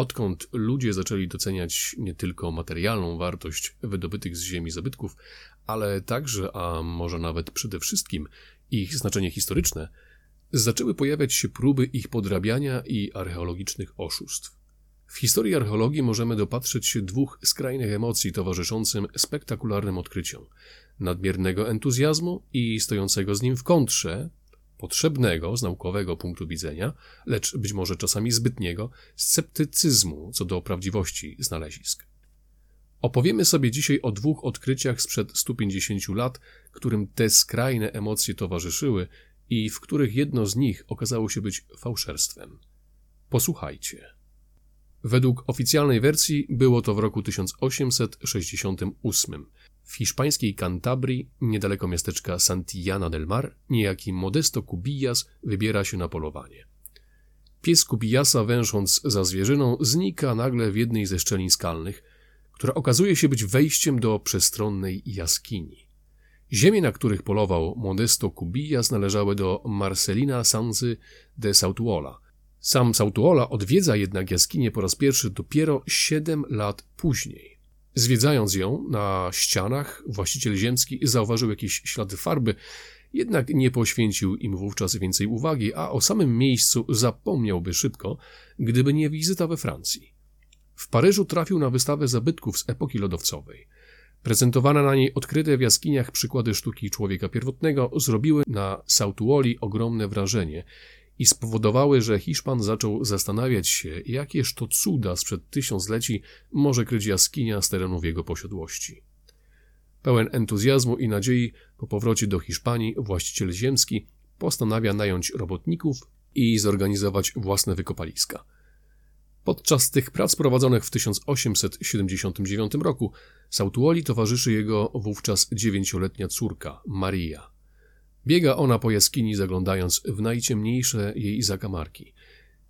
Odkąd ludzie zaczęli doceniać nie tylko materialną wartość wydobytych z ziemi zabytków, ale także, a może nawet przede wszystkim, ich znaczenie historyczne, zaczęły pojawiać się próby ich podrabiania i archeologicznych oszustw. W historii archeologii możemy dopatrzeć się dwóch skrajnych emocji towarzyszącym spektakularnym odkryciom: nadmiernego entuzjazmu i stojącego z nim w kontrze, potrzebnego z naukowego punktu widzenia, lecz być może czasami zbytniego, sceptycyzmu co do prawdziwości znalezisk. Opowiemy sobie dzisiaj o dwóch odkryciach sprzed 150 lat, którym te skrajne emocje towarzyszyły i w których jedno z nich okazało się być fałszerstwem. Posłuchajcie. Według oficjalnej wersji było to w roku 1868. W hiszpańskiej Cantabrii, niedaleko miasteczka Santillana del Mar, niejaki Modesto Cubillas wybiera się na polowanie. Pies Cubillasa, wężąc za zwierzyną, znika nagle w jednej ze szczelin skalnych, która okazuje się być wejściem do przestronnej jaskini. Ziemie, na których polował Modesto Cubillas, należały do Marcelina Sanzy de Sautuola – sam Sautuola odwiedza jednak jaskinię po raz pierwszy dopiero 7 lat później. Zwiedzając ją na ścianach, właściciel ziemski zauważył jakieś ślady farby, jednak nie poświęcił im wówczas więcej uwagi, a o samym miejscu zapomniałby szybko, gdyby nie wizyta we Francji. W Paryżu trafił na wystawę zabytków z epoki lodowcowej. Prezentowane na niej odkryte w jaskiniach przykłady sztuki człowieka pierwotnego zrobiły na Sautuoli ogromne wrażenie i spowodowały, że Hiszpan zaczął zastanawiać się, jakież to cuda sprzed tysiącleci może kryć jaskinia z terenów jego posiadłości. Pełen entuzjazmu i nadziei po powrocie do Hiszpanii właściciel ziemski postanawia nająć robotników i zorganizować własne wykopaliska. Podczas tych prac prowadzonych w 1879 roku Sautuoli towarzyszy jego wówczas dziewięcioletnia córka Maria. Biega ona po jaskini, zaglądając w najciemniejsze jej zakamarki.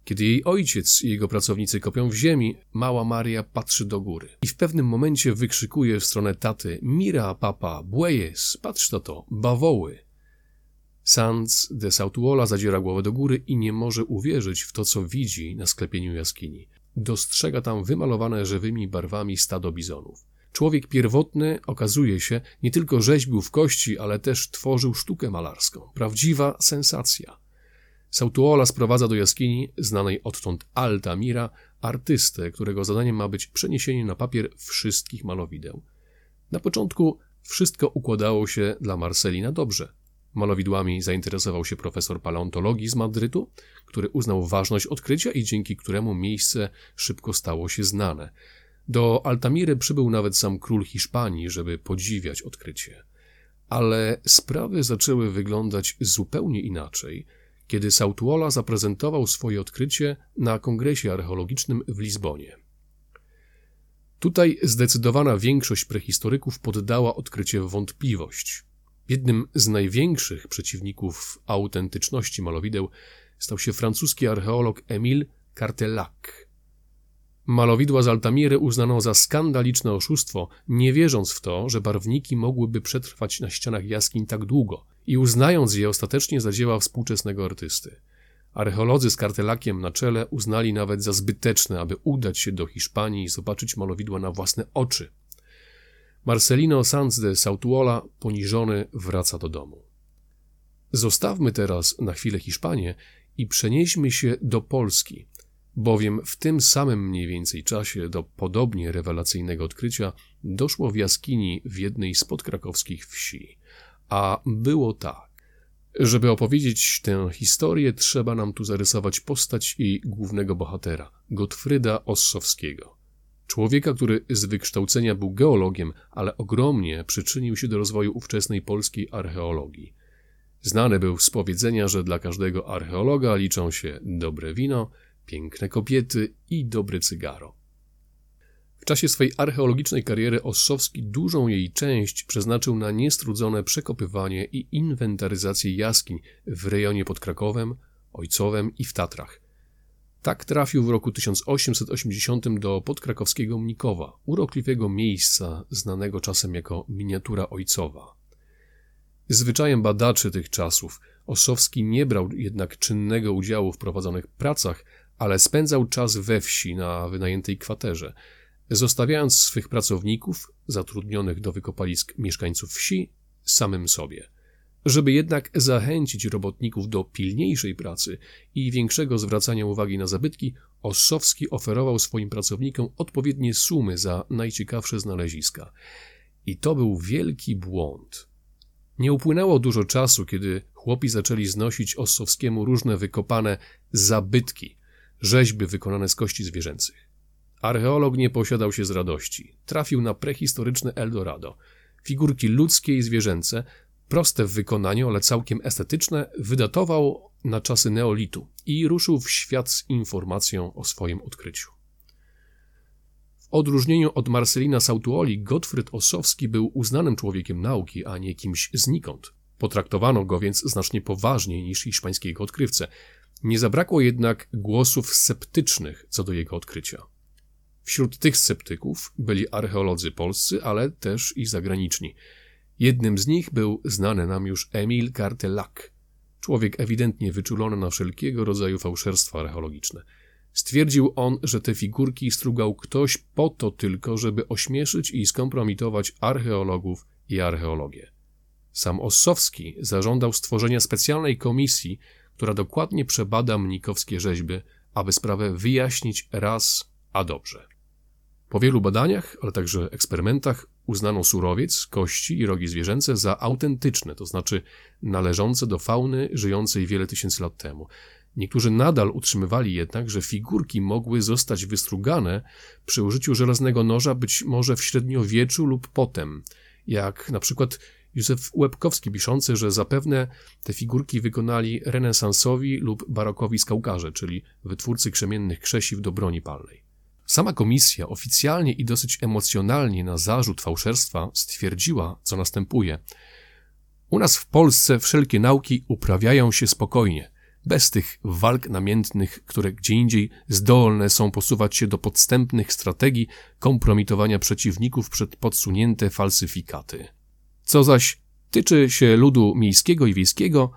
Kiedy jej ojciec i jego pracownicy kopią w ziemi, mała Maria patrzy do góry i w pewnym momencie wykrzykuje w stronę taty: Mira, papa, bueyes, patrz to to, bawoły. Sanz de Sautuola zadziera głowę do góry i nie może uwierzyć w to, co widzi na sklepieniu jaskini. Dostrzega tam wymalowane żywymi barwami stado bizonów. Człowiek pierwotny, okazuje się, nie tylko rzeźbił w kości, ale też tworzył sztukę malarską. Prawdziwa sensacja. Sautuola sprowadza do jaskini, znanej odtąd Altamira, artystę, którego zadaniem ma być przeniesienie na papier wszystkich malowideł. Na początku wszystko układało się dla Marcelina dobrze. Malowidłami zainteresował się profesor paleontologii z Madrytu, który uznał ważność odkrycia i dzięki któremu miejsce szybko stało się znane. Do Altamiry przybył nawet sam król Hiszpanii, żeby podziwiać odkrycie. Ale sprawy zaczęły wyglądać zupełnie inaczej, kiedy Sautuola zaprezentował swoje odkrycie na kongresie archeologicznym w Lizbonie. Tutaj zdecydowana większość prehistoryków poddała odkrycie wątpliwość. Jednym z największych przeciwników autentyczności malowideł stał się francuski archeolog Emile Cartelac, Malowidła z Altamiry uznano za skandaliczne oszustwo, nie wierząc w to, że barwniki mogłyby przetrwać na ścianach jaskiń tak długo i uznając je ostatecznie za dzieła współczesnego artysty. Archeolodzy z kartelakiem na czele uznali nawet za zbyteczne, aby udać się do Hiszpanii i zobaczyć malowidła na własne oczy. Marcelino Sanz de Sautuola, poniżony, wraca do domu. Zostawmy teraz na chwilę Hiszpanię i przenieśmy się do Polski – bowiem w tym samym mniej więcej czasie do podobnie rewelacyjnego odkrycia doszło w jaskini w jednej z podkrakowskich wsi. A było tak. Żeby opowiedzieć tę historię, trzeba nam tu zarysować postać i głównego bohatera, Gottfryda Ossowskiego. Człowieka, który z wykształcenia był geologiem, ale ogromnie przyczynił się do rozwoju ówczesnej polskiej archeologii. Znany był z powiedzenia, że dla każdego archeologa liczą się dobre wino, piękne kobiety i dobre cygaro. W czasie swej archeologicznej kariery Ossowski dużą jej część przeznaczył na niestrudzone przekopywanie i inwentaryzację jaskiń w rejonie pod Krakowem, Ojcowem i w Tatrach. Tak trafił w roku 1880 do podkrakowskiego Mnikowa, urokliwego miejsca znanego czasem jako miniatura ojcowa. Zwyczajem badaczy tych czasów Ossowski nie brał jednak czynnego udziału w prowadzonych pracach, ale spędzał czas we wsi na wynajętej kwaterze, zostawiając swych pracowników, zatrudnionych do wykopalisk mieszkańców wsi, samym sobie. Żeby jednak zachęcić robotników do pilniejszej pracy i większego zwracania uwagi na zabytki, Ossowski oferował swoim pracownikom odpowiednie sumy za najciekawsze znaleziska. I to był wielki błąd. Nie upłynęło dużo czasu, kiedy chłopi zaczęli znosić Ossowskiemu różne wykopane zabytki, rzeźby wykonane z kości zwierzęcych. Archeolog nie posiadał się z radości. Trafił na prehistoryczne Eldorado. Figurki ludzkie i zwierzęce, proste w wykonaniu, ale całkiem estetyczne, wydatował na czasy neolitu i ruszył w świat z informacją o swoim odkryciu. W odróżnieniu od Marcelina Sautuoli, Gottfried Ossowski był uznanym człowiekiem nauki, a nie kimś znikąd. Potraktowano go więc znacznie poważniej niż hiszpańskiego odkrywcę. Nie zabrakło jednak głosów sceptycznych co do jego odkrycia. Wśród tych sceptyków byli archeolodzy polscy, ale też i zagraniczni. Jednym z nich był znany nam już Emil Cartelac, człowiek ewidentnie wyczulony na wszelkiego rodzaju fałszerstwa archeologiczne. Stwierdził on, że te figurki strugał ktoś po to tylko, żeby ośmieszyć i skompromitować archeologów i archeologię. Sam Ossowski zażądał stworzenia specjalnej komisji, która dokładnie przebada mnikowskie rzeźby, aby sprawę wyjaśnić raz a dobrze. Po wielu badaniach, ale także eksperymentach, uznano surowiec, kości i rogi zwierzęce za autentyczne, to znaczy należące do fauny żyjącej wiele tysięcy lat temu. Niektórzy nadal utrzymywali jednak, że figurki mogły zostać wystrugane przy użyciu żelaznego noża być może w średniowieczu lub potem, jak na przykład Józef Łebkowski piszący, że zapewne te figurki wykonali renesansowi lub barokowi skałkarze, czyli wytwórcy krzemiennych krzesiw do broni palnej. Sama komisja oficjalnie i dosyć emocjonalnie na zarzut fałszerstwa stwierdziła, co następuje. U nas w Polsce wszelkie nauki uprawiają się spokojnie, bez tych walk namiętnych, które gdzie indziej zdolne są posuwać się do podstępnych strategii kompromitowania przeciwników przed podsunięte falsyfikaty. Co zaś tyczy się ludu miejskiego i wiejskiego,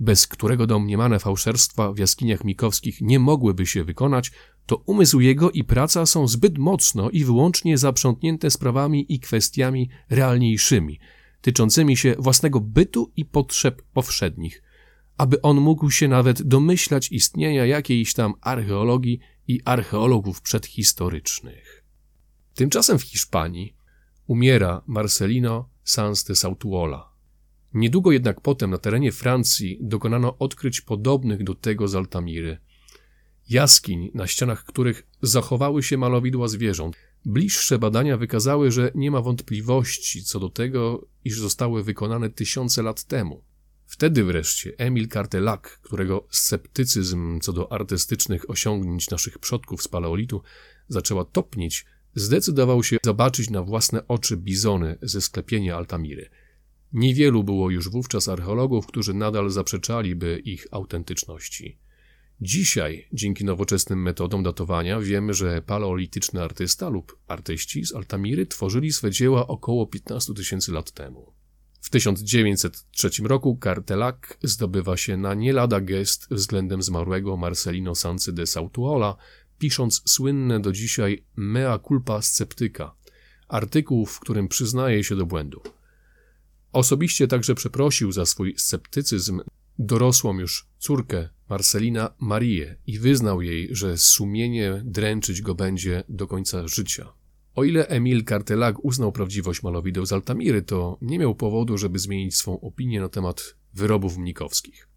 bez którego domniemane fałszerstwa w jaskiniach mikowskich nie mogłyby się wykonać, to umysł jego i praca są zbyt mocno i wyłącznie zaprzątnięte sprawami i kwestiami realniejszymi, tyczącymi się własnego bytu i potrzeb powszednich, aby on mógł się nawet domyślać istnienia jakiejś tam archeologii i archeologów przedhistorycznych. Tymczasem w Hiszpanii umiera Marcelino Sans de Sautuola. Niedługo jednak potem na terenie Francji dokonano odkryć podobnych do tego z Altamiry. Jaskiń, na ścianach których zachowały się malowidła zwierząt. Bliższe badania wykazały, że nie ma wątpliwości co do tego, iż zostały wykonane tysiące lat temu. Wtedy wreszcie Emil Cartelac, którego sceptycyzm co do artystycznych osiągnięć naszych przodków z paleolitu zaczęła topnieć, zdecydował się zobaczyć na własne oczy bizony ze sklepienia Altamiry. Niewielu było już wówczas archeologów, którzy nadal zaprzeczaliby ich autentyczności. Dzisiaj, dzięki nowoczesnym metodom datowania, wiemy, że paleolityczny artysta lub artyści z Altamiry tworzyli swe dzieła około 15 tysięcy lat temu. W 1903 roku Cartelac zdobywa się na nie lada gest względem zmarłego Marcelino Sancy de Sautuola, pisząc słynne do dzisiaj mea culpa sceptyka, artykuł, w którym przyznaje się do błędu. Osobiście także przeprosił za swój sceptycyzm dorosłą już córkę Marcelina Marię i wyznał jej, że sumienie dręczyć go będzie do końca życia. O ile Emil Cartelac uznał prawdziwość malowideł z Altamiry, to nie miał powodu, żeby zmienić swą opinię na temat wyrobów mnikowskich.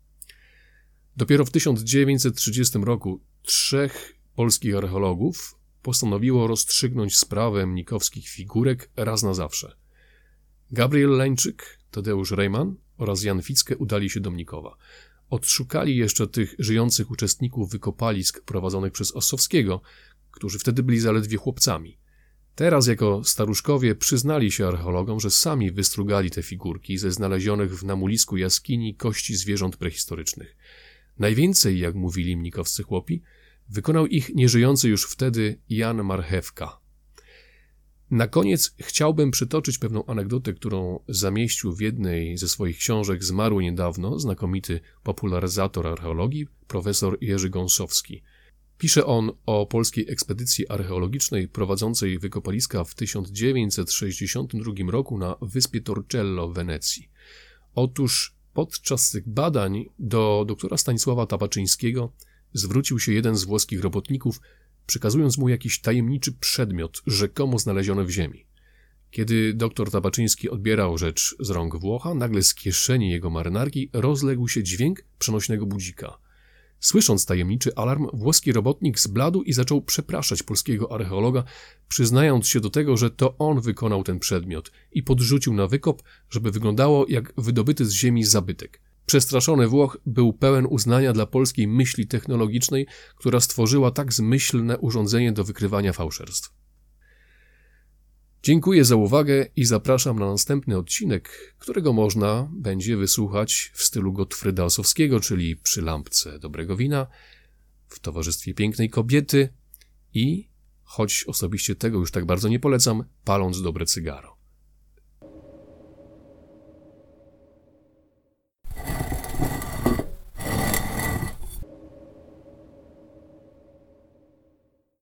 Dopiero w 1930 roku trzech polskich archeologów postanowiło rozstrzygnąć sprawę mnikowskich figurek raz na zawsze. Gabriel Leńczyk, Tadeusz Reimann oraz Jan Ficke udali się do Mnikowa. Odszukali jeszcze tych żyjących uczestników wykopalisk prowadzonych przez Ossowskiego, którzy wtedy byli zaledwie chłopcami. Teraz jako staruszkowie przyznali się archeologom, że sami wystrugali te figurki ze znalezionych w namulisku jaskini kości zwierząt prehistorycznych. Najwięcej, jak mówili mnikowscy chłopi, wykonał ich nieżyjący już wtedy Jan Marchewka. Na koniec chciałbym przytoczyć pewną anegdotę, którą zamieścił w jednej ze swoich książek zmarły niedawno znakomity popularyzator archeologii, profesor Jerzy Gąsowski. Pisze on o polskiej ekspedycji archeologicznej prowadzącej wykopaliska w 1962 roku na wyspie Torcello w Wenecji. Otóż podczas tych badań do doktora Stanisława Tabaczyńskiego zwrócił się jeden z włoskich robotników, przekazując mu jakiś tajemniczy przedmiot, rzekomo znaleziony w ziemi. Kiedy doktor Tabaczyński odbierał rzecz z rąk Włocha, nagle z kieszeni jego marynarki rozległ się dźwięk przenośnego budzika. Słysząc tajemniczy alarm, włoski robotnik zbladł i zaczął przepraszać polskiego archeologa, przyznając się do tego, że to on wykonał ten przedmiot i podrzucił na wykop, żeby wyglądało jak wydobyty z ziemi zabytek. Przestraszony Włoch był pełen uznania dla polskiej myśli technologicznej, która stworzyła tak zmyślne urządzenie do wykrywania fałszerstw. Dziękuję za uwagę i zapraszam na następny odcinek, którego można będzie wysłuchać w stylu Gottfrieda Osowskiego, czyli przy lampce dobrego wina, w towarzystwie pięknej kobiety i, choć osobiście tego już tak bardzo nie polecam, paląc dobre cygaro.